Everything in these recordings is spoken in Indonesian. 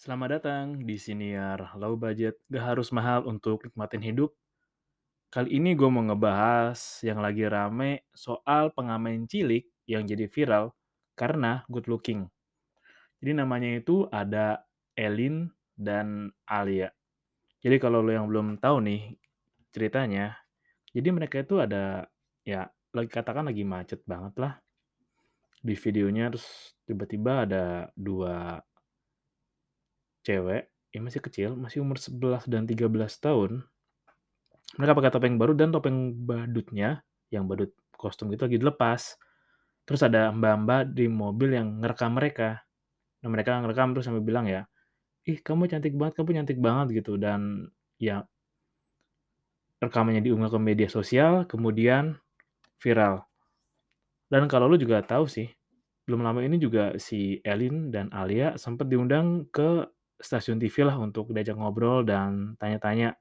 Selamat datang di Siniar Low Budget, gak harus mahal untuk nikmatin hidup. Kali ini gue mau ngebahas yang lagi rame soal pengamen cilik yang jadi viral karena good looking. Jadi namanya itu ada Elin dan Alia. Jadi kalau lo yang belum tahu nih ceritanya, jadi mereka itu ada ya lagi katakan lagi macet banget lah di videonya terus tiba-tiba ada dua cewek yang masih kecil, masih umur 11 dan 13 tahun. Mereka pakai topeng baru dan topeng badutnya, yang badut kostum itu lagi dilepas. Terus ada mbak-mbak di mobil yang ngerekam mereka. Nah, mereka ngerekam terus sambil bilang ya, "Ih, kamu cantik banget, kamu cantik banget," gitu. Dan ya rekamannya diunggah ke media sosial, kemudian viral. Dan kalau lu juga tahu sih, belum lama ini juga si Elin dan Alia sempat diundang ke stasiun TV lah untuk diajak ngobrol dan tanya-tanya.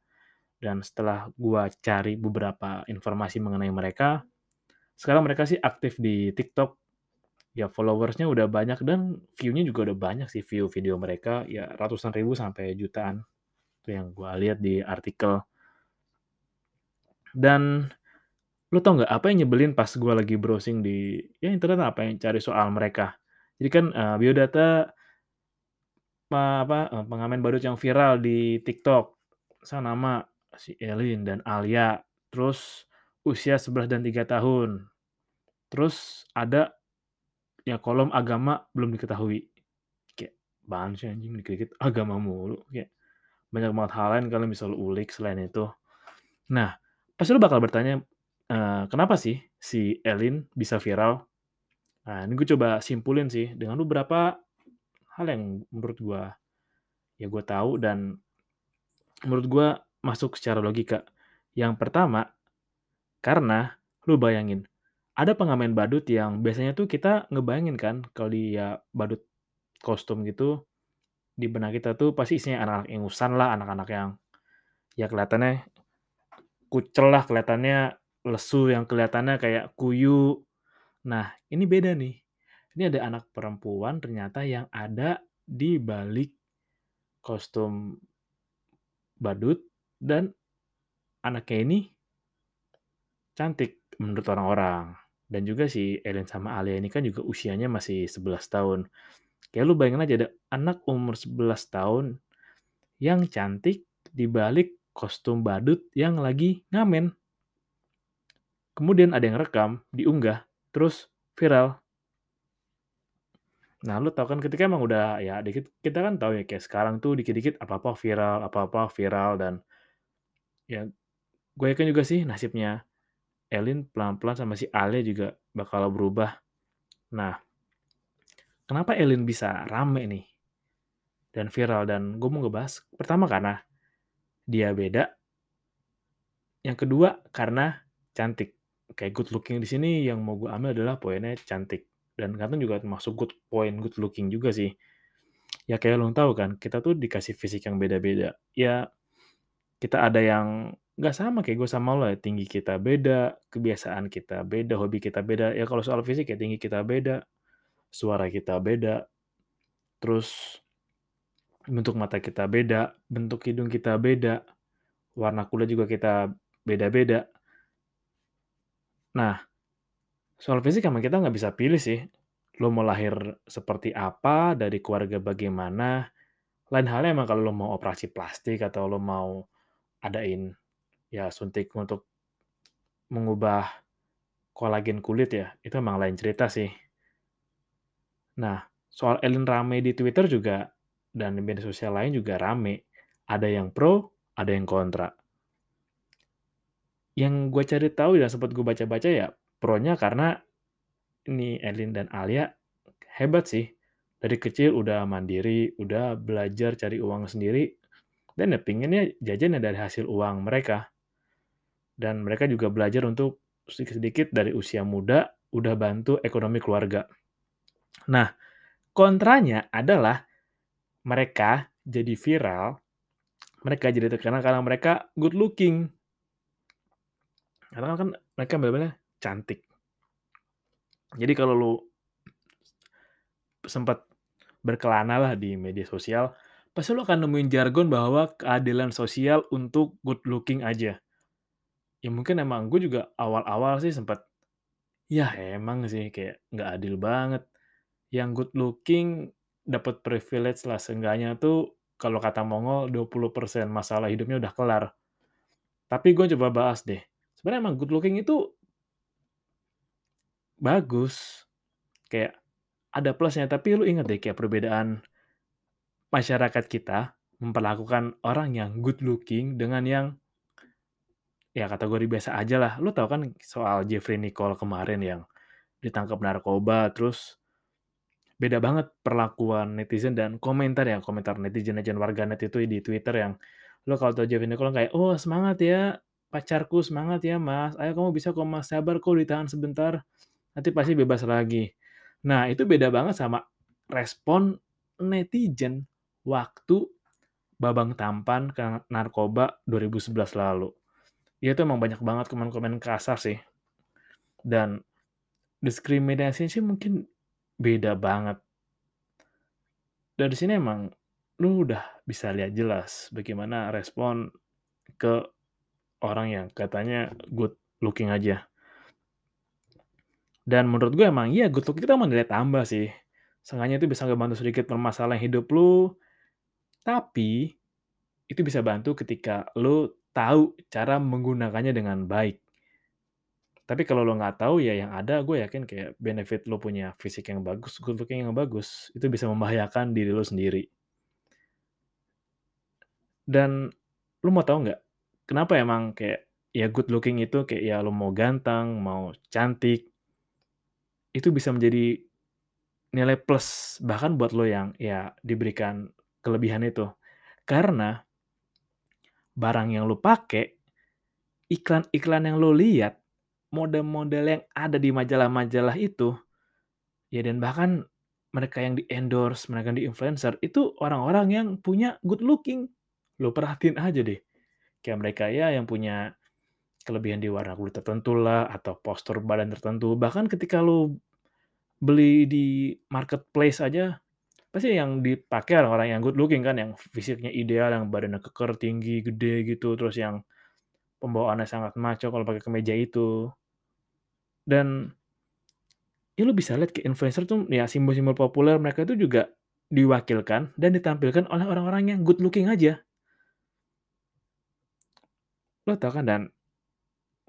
Dan setelah gua cari beberapa informasi mengenai mereka, sekarang mereka sih aktif di TikTok. Ya followersnya udah banyak dan view-nya juga udah banyak sih view video mereka, ya ratusan ribu sampai jutaan. Itu yang gua lihat di artikel. Dan lu tau nggak apa yang nyebelin pas gua lagi browsing di ya internet apa yang cari soal mereka. Jadi kan uh, biodata pa apa, eee, pengamen badut yang viral di TikTok. Misal nama si Elin dan Alia, terus usia 11 dan 3 tahun. Terus ada ya kolom agama belum diketahui. Kayak apaan sih anjing dikit-dikit agama mulu, kayak banyak banget hal lain kalian bisa lu ulik selain itu. Nah, pasti lu bakal bertanya, eee, kenapa sih si Elin bisa viral? Nah, ini gue coba simpulin sih dengan beberapa hal yang menurut gua, ya gua tahu dan menurut gua masuk secara logika. Yang pertama, karena lu bayangin, ada pengamen badut yang biasanya tuh kita ngebayangin kan kalau dia badut kostum gitu, di benak kita tuh pasti isinya anak-anak ingusan lah, anak-anak yang ya kelihatannya kucel lah, kelihatannya lesu, yang kelihatannya kayak kuyu. Nah, ini beda nih. Ini ada anak perempuan ternyata yang ada di balik kostum badut dan anaknya ini cantik menurut orang-orang. Dan juga si Elin sama Alia ini kan juga usianya masih 11 tahun. Kayak lu bayangin aja ada anak umur 11 tahun yang cantik di balik kostum badut yang lagi ngamen. Kemudian ada yang rekam, diunggah, terus viral. Nah, lu tahu kan ketika emang udah ya dikit kita kan tahu ya kayak sekarang tuh dikit-dikit apa-apa viral apa-apa viral dan ya gue yakin juga sih nasibnya Elin pelan-pelan sama si Ale juga bakal berubah. Nah, kenapa Elin bisa rame nih dan viral dan gue mau ngebahas pertama karena dia beda. Yang kedua karena cantik. Kayak good looking di sini yang mau gue ambil adalah poinnya cantik dan kadang juga termasuk good point, good looking juga sih. Ya kayak lo tahu kan, kita tuh dikasih fisik yang beda-beda. Ya kita ada yang nggak sama kayak gue sama lo ya, tinggi kita beda, kebiasaan kita beda, hobi kita beda. Ya kalau soal fisik ya tinggi kita beda, suara kita beda, terus bentuk mata kita beda, bentuk hidung kita beda, warna kulit juga kita beda-beda. Nah, Soal fisik emang kita nggak bisa pilih sih. Lo mau lahir seperti apa, dari keluarga bagaimana. Lain halnya emang kalau lo mau operasi plastik atau lo mau adain ya suntik untuk mengubah kolagen kulit ya, itu emang lain cerita sih. Nah, soal Ellen rame di Twitter juga dan di media sosial lain juga rame. Ada yang pro, ada yang kontra. Yang gue cari tahu dan sempat gue baca-baca ya, Pro-nya karena ini Elin dan Alia hebat sih. Dari kecil udah mandiri, udah belajar cari uang sendiri, dan ya pinginnya jajan ya dari hasil uang mereka. Dan mereka juga belajar untuk sedikit-sedikit dari usia muda, udah bantu ekonomi keluarga. Nah, kontranya adalah mereka jadi viral, mereka jadi terkenal karena mereka good looking. Karena kan mereka benar-benar cantik. Jadi kalau lu sempat berkelana lah di media sosial, pasti lu akan nemuin jargon bahwa keadilan sosial untuk good looking aja. Ya mungkin emang gue juga awal-awal sih sempet, "Yah emang sih kayak nggak adil banget, yang good looking dapat privilege lah, seenggaknya tuh kalau kata Mongol 20% masalah hidupnya udah kelar." Tapi gue coba bahas deh, sebenarnya emang good looking itu bagus, kayak ada plusnya, tapi lu inget deh kayak perbedaan masyarakat kita memperlakukan orang yang good looking dengan yang ya kategori biasa aja lah. Lu tahu kan soal Jeffrey Nicole kemarin yang ditangkap narkoba, terus beda banget perlakuan netizen dan komentar ya, komentar netizen-netizen warganet itu di Twitter yang, lu kalau tahu Jeffrey Nicole kayak, "Oh semangat ya pacarku, semangat ya Mas, ayo kamu bisa kok Mas, sabar kok ditahan sebentar, nanti pasti bebas lagi." Nah itu beda banget sama respon netizen waktu Babang Tampan kena narkoba 2011 lalu. Itu emang banyak banget komen-komen kasar sih. Dan diskriminasi sih mungkin beda banget. Dari sini emang lu udah bisa lihat jelas bagaimana respon ke orang yang katanya good looking aja. Dan menurut gue emang iya good looking itu emang nilai tambah sih. Seenggaknya itu bisa ngebantu sedikit permasalahan hidup lu, tapi itu bisa bantu ketika lu tahu cara menggunakannya dengan baik. Tapi kalau lu nggak tahu, ya yang ada gue yakin kayak benefit lu punya fisik yang bagus, good looking yang bagus, itu bisa membahayakan diri lu sendiri. Dan lu mau tahu nggak, kenapa emang kayak ya good looking itu kayak ya lu mau ganteng, mau cantik, itu bisa menjadi nilai plus bahkan buat lo yang ya diberikan kelebihan itu. Karena barang yang lu pakai, iklan-iklan yang lu lihat, model-model yang ada di majalah-majalah itu, ya dan bahkan mereka yang di-endorse, mereka yang di-influencer, itu orang-orang yang punya good looking. Lu perhatiin aja deh. Kayak mereka ya yang punya kelebihan di warna kulit tertentu lah, atau postur badan tertentu. Bahkan ketika lu beli di marketplace aja, pasti yang dipakai orang-orang yang good looking kan, yang fisiknya ideal, yang badannya keker, tinggi, gede gitu, terus yang pembawaannya sangat macho kalau pakai kemeja itu. Dan ya lu bisa lihat kayak influencer tuh ya simbol-simbol populer mereka itu juga diwakilkan dan ditampilkan oleh orang-orang yang good looking aja. Lo tau kan dan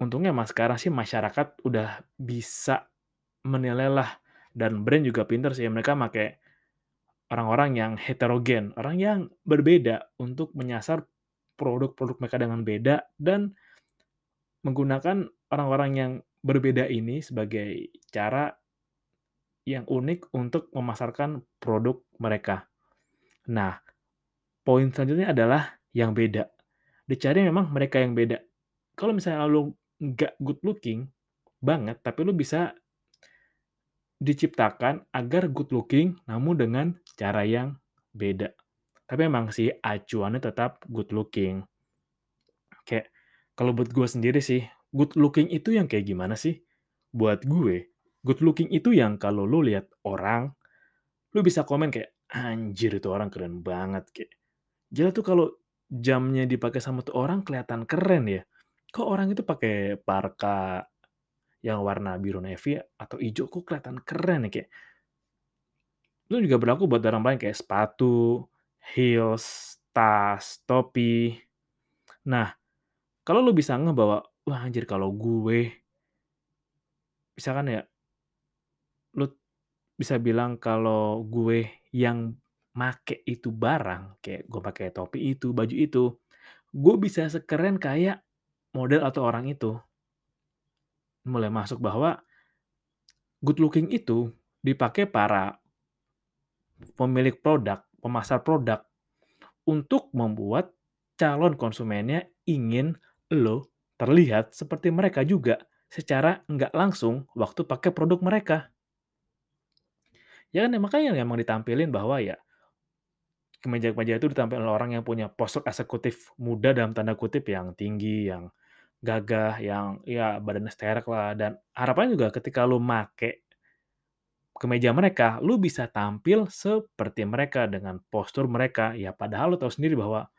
untungnya mas sekarang sih masyarakat udah bisa menilai lah dan brand juga pinter sih mereka make orang-orang yang heterogen, orang yang berbeda untuk menyasar produk-produk mereka dengan beda dan menggunakan orang-orang yang berbeda ini sebagai cara yang unik untuk memasarkan produk mereka. Nah, poin selanjutnya adalah yang beda. Dicari memang mereka yang beda. Kalau misalnya lu nggak good looking banget, tapi lu bisa diciptakan agar good looking namun dengan cara yang beda. Tapi emang sih acuannya tetap good looking. Kayak kalau buat gue sendiri sih, good looking itu yang kayak gimana sih? Buat gue, good looking itu yang kalau lu lihat orang, lu bisa komen kayak, "Anjir itu orang keren banget," kayak. Jadi tuh kalau jamnya dipakai sama tuh orang kelihatan keren ya. Kok orang itu pakai parka yang warna biru navy atau ijo kok kelihatan keren ya, kayak itu juga berlaku buat barang lain kayak sepatu, heels, tas, topi. Nah, kalau lu bisa ngeh bahwa, "Wah anjir kalau gue" misalkan ya lu bisa bilang kalau gue yang make itu barang, kayak gue pakai topi itu, baju itu, gue bisa sekeren kayak model atau orang itu. Mulai masuk bahwa good looking itu dipakai para pemilik produk, pemasar produk, untuk membuat calon konsumennya ingin lo terlihat seperti mereka juga secara nggak langsung waktu pakai produk mereka. Ya kan, ya makanya emang ditampilin bahwa ya kemeja-kemeja itu ditampilkan oleh orang yang punya postur eksekutif muda dalam tanda kutip yang tinggi, yang gagah, yang ya badannya sterek lah dan harapannya juga ketika lu make kemeja mereka, lu bisa tampil seperti mereka dengan postur mereka. Ya padahal lu tahu sendiri bahwa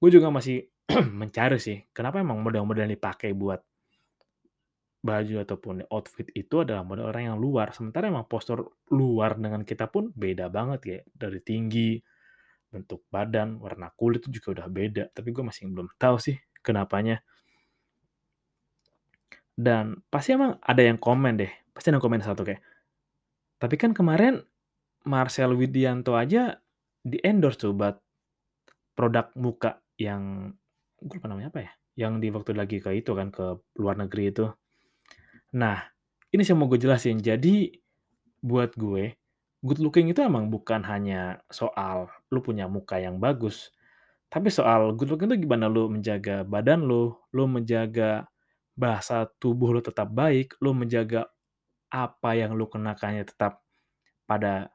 gue juga masih mencari sih, kenapa emang model-model yang dipakai buat baju ataupun outfit itu adalah model orang yang luar, sementara emang postur luar dengan kita pun beda banget ya, dari tinggi, bentuk badan, warna kulit itu juga udah beda, tapi gue masih belum tahu sih kenapanya. Dan pasti emang ada yang komen deh, pasti ada yang komen satu kayak, "Tapi kan kemarin Marcel Widianto aja di-endorse tuh buat produk muka yang" gue lupa namanya apa ya, yang di waktu lagi ke itu kan, ke luar negeri itu. Nah, ini sih mau gue jelasin. Jadi, buat gue, good looking itu emang bukan hanya soal lu punya muka yang bagus, tapi soal good looking itu gimana lu menjaga badan lu, lu menjaga bahasa tubuh lu tetap baik, lu menjaga apa yang lu kenakannya tetap pada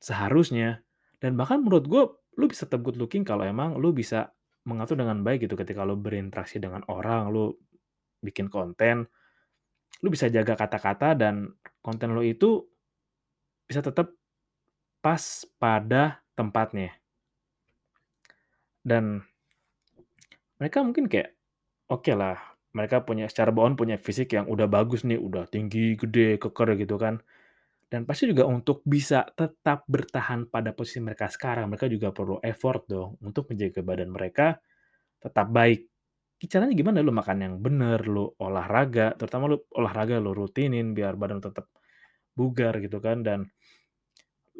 seharusnya, dan bahkan menurut gue, lu bisa tetap good looking kalau emang lu bisa mengatur dengan baik gitu ketika lu berinteraksi dengan orang, lu bikin konten, lu bisa jaga kata-kata dan konten lu itu bisa tetap pas pada tempatnya. Dan mereka mungkin kayak, oke lah, mereka punya secara bawaan punya fisik yang udah bagus nih, udah tinggi, gede, keker gitu kan. Dan pasti juga untuk bisa tetap bertahan pada posisi mereka sekarang, mereka juga perlu effort dong untuk menjaga badan mereka tetap baik. Caranya gimana? Lu makan yang bener, lu olahraga, terutama lu olahraga lu rutinin biar badan tetap bugar gitu kan, dan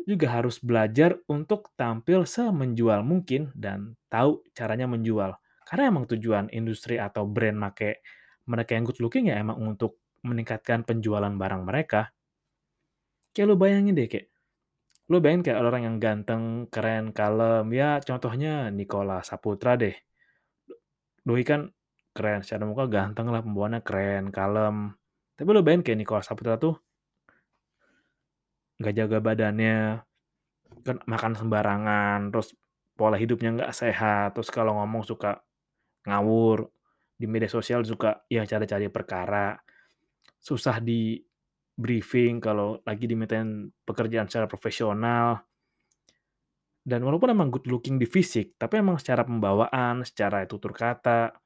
juga harus belajar untuk tampil semenjual mungkin dan tahu caranya menjual. Karena emang tujuan industri atau brand make mereka yang good looking ya emang untuk meningkatkan penjualan barang mereka. Kayak lu bayangin deh, kayak lu bayangin kayak orang yang ganteng, keren, kalem, ya contohnya Nicholas Saputra deh. Doi kan keren, secara muka ganteng lah, pembawaannya keren, kalem. Tapi lu bayangin kayak Nicholas Saputra tuh nggak jaga badannya, kan makan sembarangan, terus pola hidupnya nggak sehat, terus kalau ngomong suka ngawur, di media sosial suka ya cari-cari perkara, susah di briefing kalau lagi dimintain pekerjaan secara profesional. Dan walaupun emang good looking di fisik, tapi emang secara pembawaan, secara tutur kata,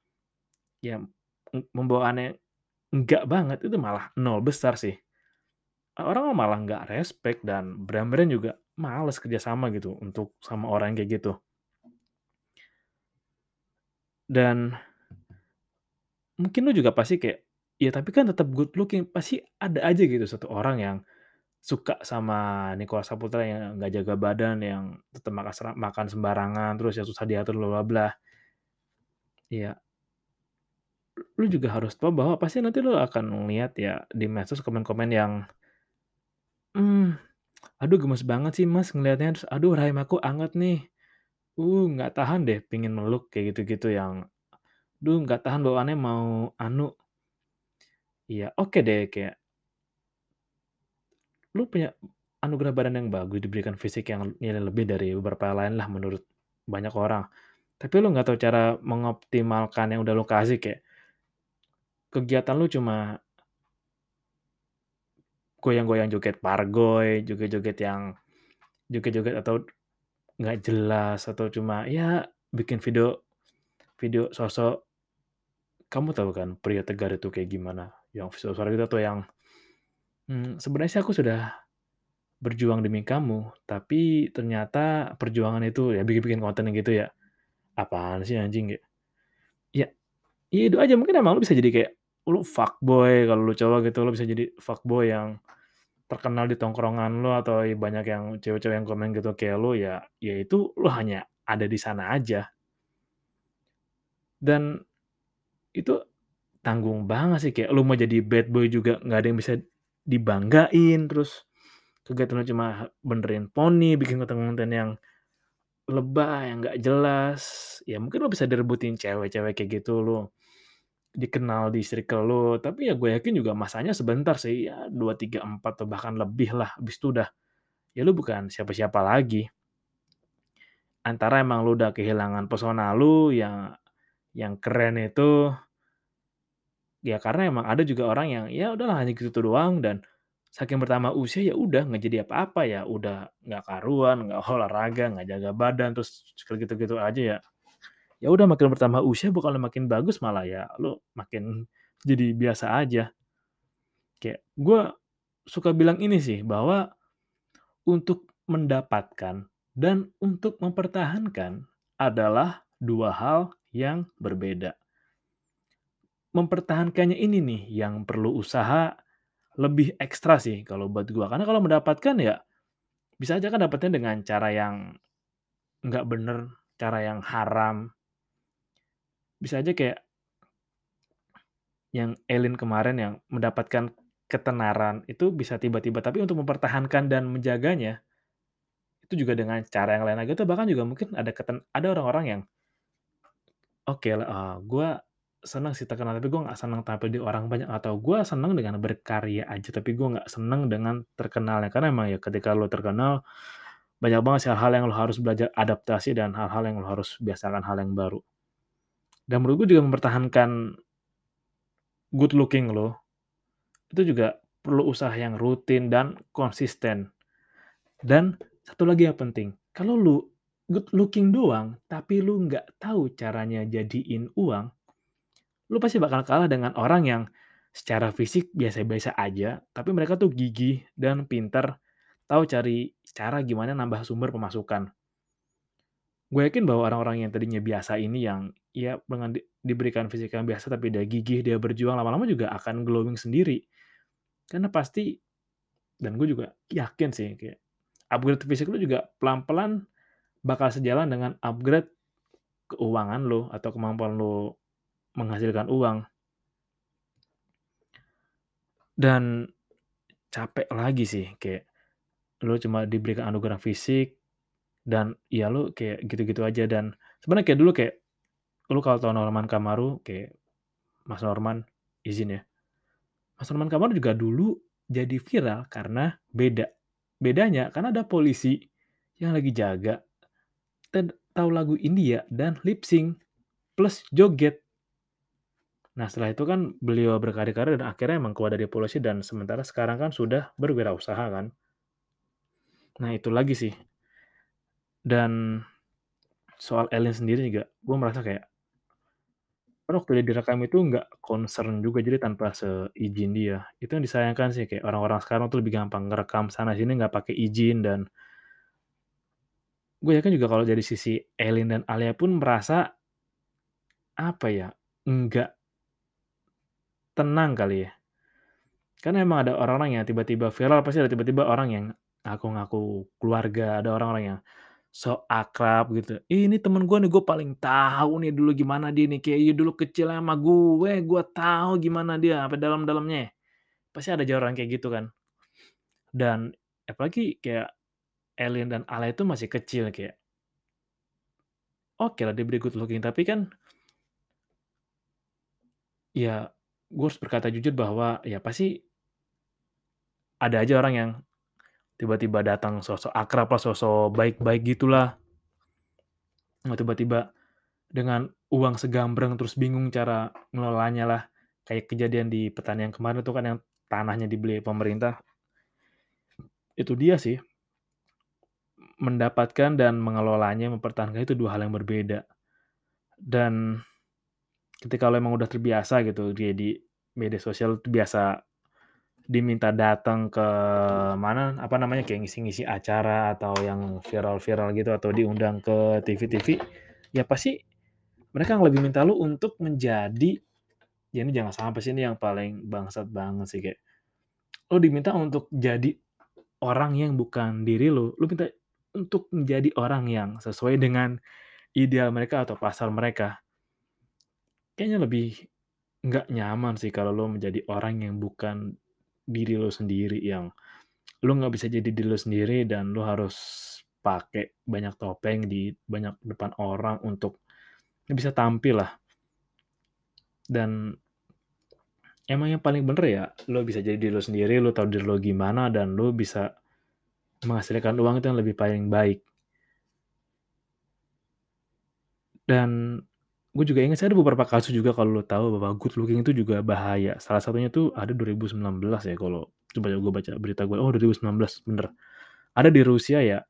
ya pembawaannya enggak banget, itu malah nol besar sih. Orang malah nggak respect dan brand-brand juga males kerjasama gitu untuk sama orang kayak gitu. Dan mungkin lu juga pasti kayak, ya tapi kan tetap good looking, pasti ada aja gitu satu orang yang suka sama Nicholas Saputra yang nggak jaga badan, yang tetap makan sembarangan, terus yang susah diatur bla bla bla. Iya. Lu juga harus tahu bahwa pasti nanti lu akan ngelihat ya di medsos komen-komen yang, "Mmm, aduh gemes banget sih Mas ngelihatnya," terus, "Aduh rahim aku anget nih, uh nggak tahan deh pengen meluk," kayak gitu-gitu yang, "Duh nggak tahan bawaannya mau anu." Iya, oke deh kayak lu punya anugerah badan yang bagus, diberikan fisik yang nilai lebih dari beberapa lain lah menurut banyak orang. Tapi lu nggak tahu cara mengoptimalkan yang udah lu kasih, kayak kegiatan lu cuma goyang-goyang joget pargoy, joget-joget yang joget-joget atau nggak jelas, atau cuma ya bikin video video sosok. Kamu tahu kan pria tegar itu kayak gimana, yang suara gitu atau yang, mmm, "Sebenarnya sih aku sudah berjuang demi kamu, tapi ternyata perjuangan itu" ya bikin-bikin konten gitu ya. Apaan sih anjing, kayak ya ya itu aja, mungkin emang lu bisa jadi kayak lu fuckboy kalau lu cowok gitu, lu bisa jadi fuckboy yang terkenal di tongkrongan lu atau banyak yang cewek-cewek yang komen gitu kayak lu, ya ya itu lu hanya ada di sana aja. Dan itu tanggung banget sih, kayak lu mau jadi bad boy juga nggak ada yang bisa dibanggain, terus kegiatan lu cuma benerin poni, bikin konten-konten yang lebay, yang nggak jelas, ya mungkin lu bisa direbutin cewek-cewek kayak gitu, lu dikenal di circle lu, tapi ya gue yakin juga masanya sebentar sih, ya 2, 3, 4, atau bahkan lebih lah, habis itu udah ya lu bukan siapa-siapa lagi. Antara emang lu udah kehilangan pesona lu yang yang keren itu ya karena emang ada juga orang yang ya udahlah hanya gitu doang dan Saking bertambah usia, ya udah nggak jadi apa-apa, ya udah nggak karuan, nggak olahraga, nggak jaga badan, terus gitu-gitu aja ya. Ya udah makin bertambah usia bukannya makin bagus, malah ya lu makin jadi biasa aja. Kayak gua suka bilang ini sih, bahwa untuk mendapatkan dan untuk mempertahankan adalah 2 hal yang berbeda. Mempertahankannya ini nih yang perlu usaha lebih ekstra sih kalau buat gua, karena kalau mendapatkan ya bisa aja kan dapatnya dengan cara yang nggak bener, cara yang haram. Bisa aja kayak yang Elin kemarin yang mendapatkan ketenaran, itu bisa tiba-tiba, tapi untuk mempertahankan dan menjaganya, itu juga dengan cara yang lain lagi, atau bahkan juga mungkin ada keten ada orang-orang yang, oke lah, eee, gua senang sih terkenal, tapi gua nggak senang tampil di orang banyak, atau gua senang dengan berkarya aja, tapi gua nggak senang dengan terkenalnya. Karena emang ya ketika lu terkenal, banyak banget sih hal-hal yang lu harus belajar adaptasi dan hal-hal yang lu harus biasakan hal yang baru. Dan menurut gua juga mempertahankan good looking lu, itu juga perlu usaha yang rutin dan konsisten. Dan satu lagi yang penting, kalau lu good looking doang, tapi lu nggak tahu caranya jadiin uang, lu pasti bakal kalah dengan orang yang secara fisik biasa-biasa aja, tapi mereka tuh gigih dan pintar, tahu cari cara gimana nambah sumber pemasukan. Gue yakin bahwa orang-orang yang tadinya biasa ini yang ya dengan di diberikan fisik yang biasa, tapi dia gigih, dia berjuang, lama-lama juga akan glowing sendiri. Karena pasti dan gue juga yakin sih kayak upgrade fisik lu juga pelan-pelan bakal sejalan dengan upgrade keuangan lu atau kemampuan lu menghasilkan uang. Dan capek lagi sih kayak lu cuma diberikan anugerah fisik dan ya lu kayak gitu-gitu aja dan sebenarnya kayak dulu kayak lu kalau tahu Norman Kamaru, kayak Mas Norman, izin ya. Mas Norman Kamaru juga dulu jadi viral karena beda. Bedanya karena ada polisi yang lagi jaga tahu lagu India dan lip sync plus joget. Nah, setelah itu kan beliau berkarir-karir dan akhirnya emang keluar dari polisi dan sementara sekarang kan sudah berwirausaha kan. Nah, itu lagi sih. Dan soal Elin sendiri juga gue merasa kayak kan waktu dia direkam itu nggak concern juga, jadi tanpa seizin dia. Itu yang disayangkan sih, kayak orang-orang sekarang tuh lebih gampang ngerekam sana sini nggak pakai izin dan gue yakin juga kalau dari sisi Elin dan Alia pun merasa apa ya, enggak tenang kali ya. Karena emang ada orang-orang yang tiba-tiba viral, pasti ada tiba-tiba orang yang ngaku-ngaku keluarga, ada orang-orang yang sok akrab gitu, "Ih, ini temen gue nih, gue paling tahu nih dulu gimana dia nih, kayak dulu kecil sama gue, gue tahu gimana dia sampai dalam-dalamnya." Pasti ada aja orang kayak gitu kan. Dan apalagi kayak Elin dan Alia itu masih kecil kayak oke lah dia good looking, tapi kan ya gue harus berkata jujur bahwa ya pasti ada aja orang yang tiba-tiba datang sosok akrab lah, sosok baik-baik gitulah. Nah, tiba-tiba dengan uang segambreng terus bingung cara ngelolanya lah. Kayak kejadian di petani yang kemarin itu kan yang tanahnya dibeli pemerintah. Itu dia sih. Mendapatkan dan mengelolanya, mempertahankan itu dua hal yang berbeda. Dan ketika lo emang udah terbiasa gitu dia di media sosial biasa diminta datang ke mana, apa namanya, kayak ngisi-ngisi acara atau yang viral-viral gitu atau diundang ke TV-TV, ya pasti mereka yang lebih minta lu untuk menjadi ya ini jangan sampai sih ini yang paling bangsat banget sih kayak lu diminta untuk jadi orang yang bukan diri lu, lu minta untuk menjadi orang yang sesuai dengan ideal mereka atau pasar mereka. Kayaknya lebih nggak nyaman sih kalau lu menjadi orang yang bukan diri lu sendiri, yang lu nggak bisa jadi diri lu sendiri dan lu harus pakai banyak topeng di banyak depan orang untuk bisa tampil lah. Dan emang yang paling bener ya lu bisa jadi diri lu sendiri, lu tahu diri lu gimana dan lu bisa menghasilkan uang itu yang lebih paling baik. Dan gue juga ingat sih ada beberapa kasus juga kalau lu tahu bahwa good looking itu juga bahaya. Salah satunya tuh ada 2019 ya kalau Coba ya gue baca berita gue, oh 2019, bener. Ada di Rusia ya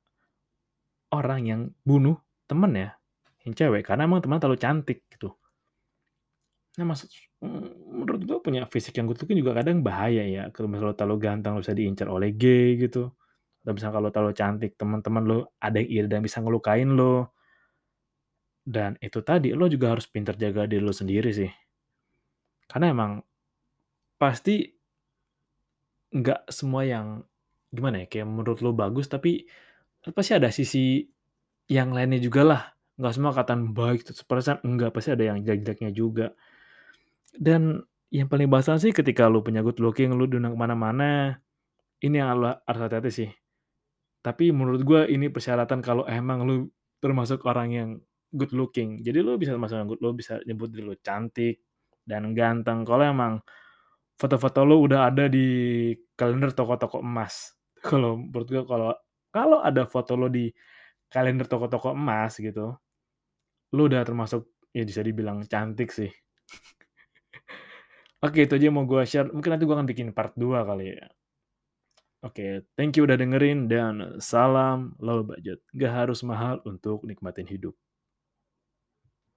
orang yang bunuh temennya, yang cewek, karena emang temennya terlalu cantik, gitu. Nah maksud mmm, menurut gue punya fisik yang good looking juga kadang bahaya ya, kalau misalnya lo terlalu ganteng, lo bisa diincar oleh gay gitu, atau misalnya kalau terlalu cantik, teman-teman lo ada yang iri dan bisa ngelukain lo. Dan itu tadi, lo juga harus pintar jaga diri lo sendiri sih. Karena emang pasti nggak semua yang gimana ya, kayak menurut lo bagus, tapi pasti ada sisi yang lainnya jugalah, nggak semua kelihatan baik 100%, enggak, pasti ada yang jelek-jeleknya juga. Dan yang paling bermasalah sih ketika lo punya good looking, lo diundang ke mana-mana, ini yang lo harus hati-hati sih. Tapi menurut gue ini persyaratan kalau emang lo termasuk orang yang good looking. Jadi lo bisa yang good lo bisa nyebut diri lo cantik dan ganteng kalau emang foto-foto lo udah ada di kalender toko-toko emas. Kalau menurut gue kalau kalau ada foto lo di kalender toko-toko emas gitu, lo udah termasuk ya bisa dibilang cantik sih. Oke, itu aja yang mau gue share, mungkin nanti gue akan bikin part 2 kali ya. Oke, thank you udah dengerin dan salam low budget, nggak harus mahal untuk nikmatin hidup.